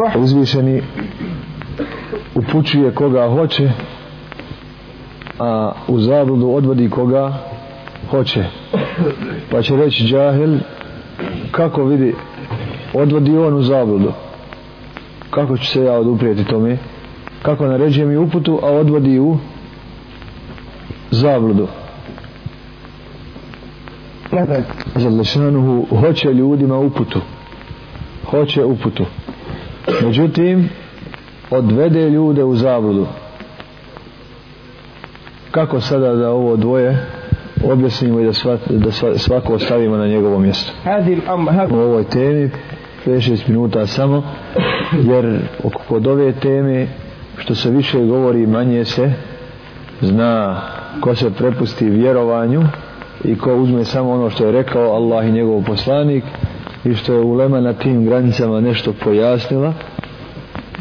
Allah uzvišeni upućuje koga hoće a u zabludu odvodi koga hoće pa će reći džahil kako vidi odvodi on u zabludu kako ću se ja oduprijeti tome kako naređuje mi uputu a odvodi u zabludu Zalešanuhu hoće ljudima uputu. Hoće uputu međutim odvede ljude u zabludu kako sada da ovo dvoje objasnimo i da, svat, da svako ostavimo na njegovo mjesto u ovoj temi 5-6 minuta samo jer kod ove teme što se više govori manje se zna ko se prepusti vjerovanju i ko uzme samo ono što je rekao Allah i njegov poslanik i što je ulema na tim granicama nešto pojasnila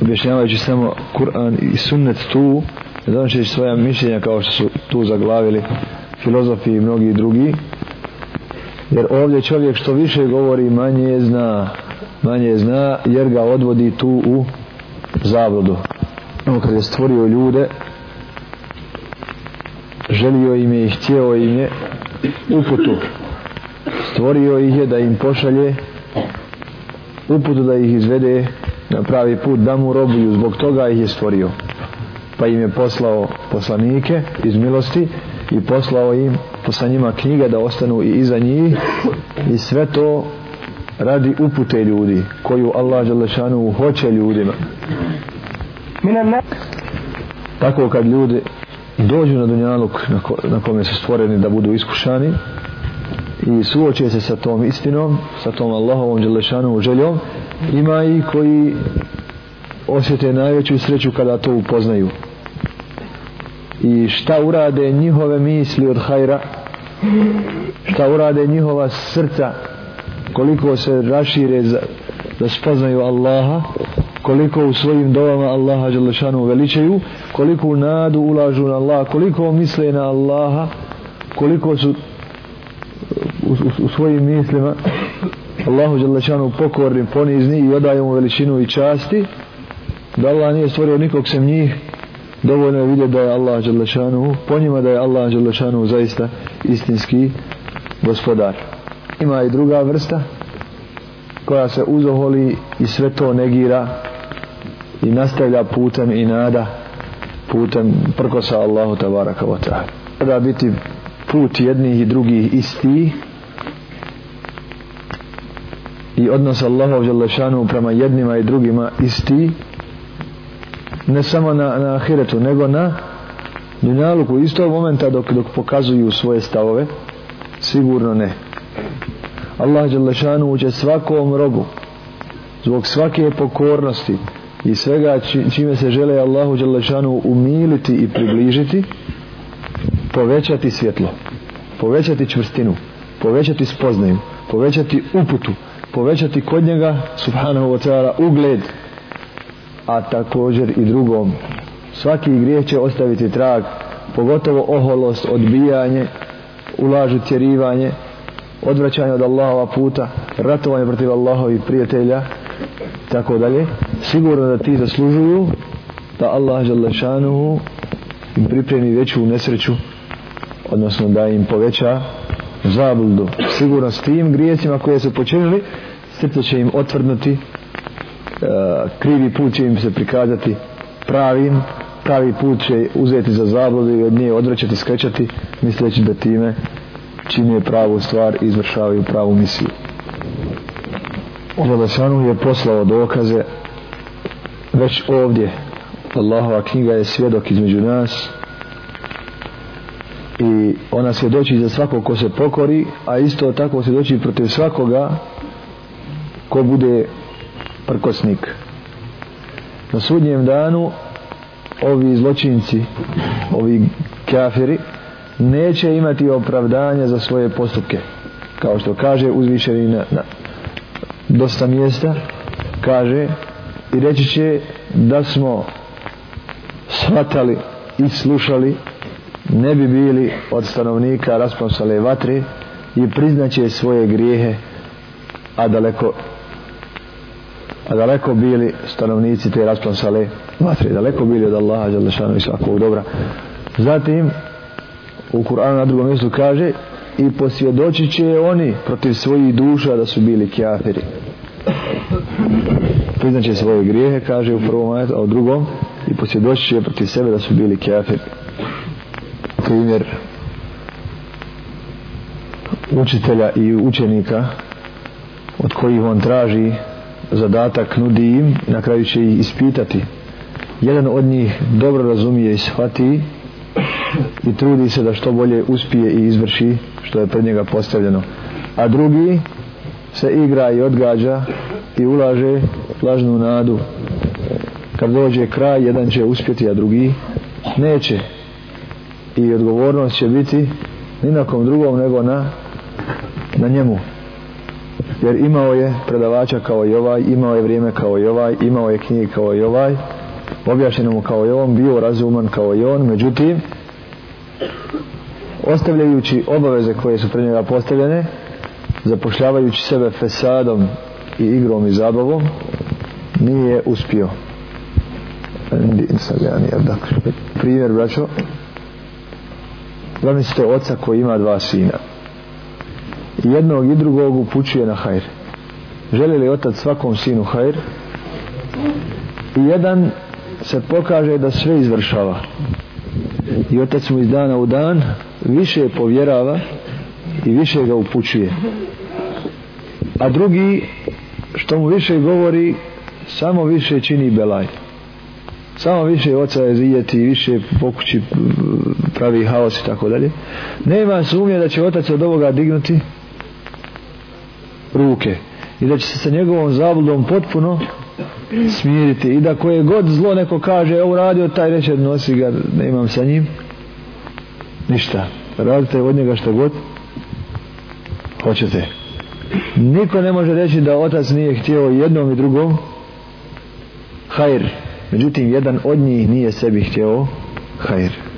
objašnjavajući samo Kur'an i sunnet tu donošeći svoja mišljenja kao što su tu zaglavili filozofi i mnogi drugi jer ovdje čovjek što više govori manje zna manje zna jer ga odvodi tu u zabludu on kad je stvorio ljude želio im je i htjeo im je uputu stvorio ih je da im pošalje uputu da ih izvede na pravi put da mu robuju zbog toga ih je stvorio pa im je poslao poslanike iz milosti i poslao im posla njima knjiga da ostanu i iza njih i sve to radi upute ljudi koju Allah Đalešanu hoće ljudima tako kad ljudi dođu na dunjaluk na kome su stvoreni da budu iskušani i suoče se sa tom istinom, sa tom Allahovom Đelešanom željom, ima i koji osjete najveću sreću kada to upoznaju. I šta urade njihove misli od hajra, šta urade njihova srca, koliko se rašire za, da spoznaju Allaha, koliko u svojim dovama Allaha Đelešanu veličaju, koliko u nadu ulažu na Allaha, koliko misle na Allaha, koliko su u, u svojim mislima Allahu Đalešanu pokornim ponizni i odaju mu veličinu i časti da Allah nije stvorio nikog sem njih dovoljno je vidjeti da je Allah Đalešanu po njima da je Allah Đalešanu zaista istinski gospodar ima i druga vrsta koja se uzoholi i sve to negira i nastavlja putem i nada putem prkosa Allahu tabaraka wa ta'ala da biti put jednih i drugih isti i odnos Allahov Đalešanu prema jednima i drugima isti ne samo na, na Ahiretu nego na Dunjaluku isto momenta dok, dok pokazuju svoje stavove sigurno ne Allah Đalešanu uđe svakom rogu zbog svake pokornosti i svega čime se žele Allahu Đalešanu umiliti i približiti povećati svjetlo, povećati čvrstinu, povećati spoznaju, povećati uputu, povećati kod njega, subhanahu wa ta'ala, ugled, a također i drugom. Svaki grijeh će ostaviti trag, pogotovo oholost, odbijanje, ulažu tjerivanje, odvraćanje od Allahova puta, ratovanje protiv Allahovi prijatelja, tako dalje. Sigurno da ti zaslužuju da Allah žele šanuhu im pripremi veću nesreću odnosno da im poveća zabludu sigurno s tim grijecima koje su počinili srce će im otvrnuti e, krivi put će im se prikazati pravim pravi put će uzeti za zabludu i od nje odvrćati, skrećati misleći da time čini je pravu stvar i izvršavaju pravu misiju Ovalasanu je poslao dokaze već ovdje Allahova knjiga je svjedok između nas i i ona svjedoči za svakog ko se pokori, a isto tako svjedoči protiv svakoga ko bude prkosnik. Na sudnjem danu ovi zločinci, ovi kafiri, neće imati opravdanja za svoje postupke. Kao što kaže uzvišeni na, na dosta mjesta, kaže i reći će da smo shvatali i slušali ne bi bili od stanovnika rasponsale vatre i priznaće svoje grijehe a daleko a daleko bili stanovnici te rasponsale vatre daleko bili od Allaha Đalešanu i svakog dobra zatim u Kur'anu na drugom mjestu kaže i posvjedoći će oni protiv svojih duša da su bili kjafiri priznaće svoje grijehe kaže u prvom ajetu a u drugom i posvjedoći će protiv sebe da su bili kjafiri primjer učitelja i učenika od kojih on traži zadatak, nudi im, na kraju će ih ispitati. Jedan od njih dobro razumije i shvati i trudi se da što bolje uspije i izvrši što je pred njega postavljeno. A drugi se igra i odgađa i ulaže lažnu nadu. Kad dođe kraj, jedan će uspjeti, a drugi neće i odgovornost će biti ni na kom drugom nego na na njemu jer imao je predavača kao i ovaj imao je vrijeme kao i ovaj imao je knjige kao i ovaj objašnjeno mu kao i on bio razuman kao i on međutim ostavljajući obaveze koje su pred njega postavljene zapošljavajući sebe fesadom i igrom i zabavom nije uspio dakle, primjer braćo zamislite oca koji ima dva sina jednog i drugog upućuje na hajr želi li otac svakom sinu hajr i jedan se pokaže da sve izvršava i otac mu iz dana u dan više povjerava i više ga upućuje a drugi što mu više govori samo više čini belaj samo više oca je zidjeti i više pokući e, pravi haos i tako dalje nema sumnje da će otac od ovoga dignuti ruke i da će se sa njegovom zabludom potpuno smiriti i da koje god zlo neko kaže ovo radio taj reče nosi ga ne imam sa njim ništa radite od njega što god hoćete niko ne može reći da otac nije htio jednom i drugom hajr Međutim, jedan od njih nije sebi htio hajr.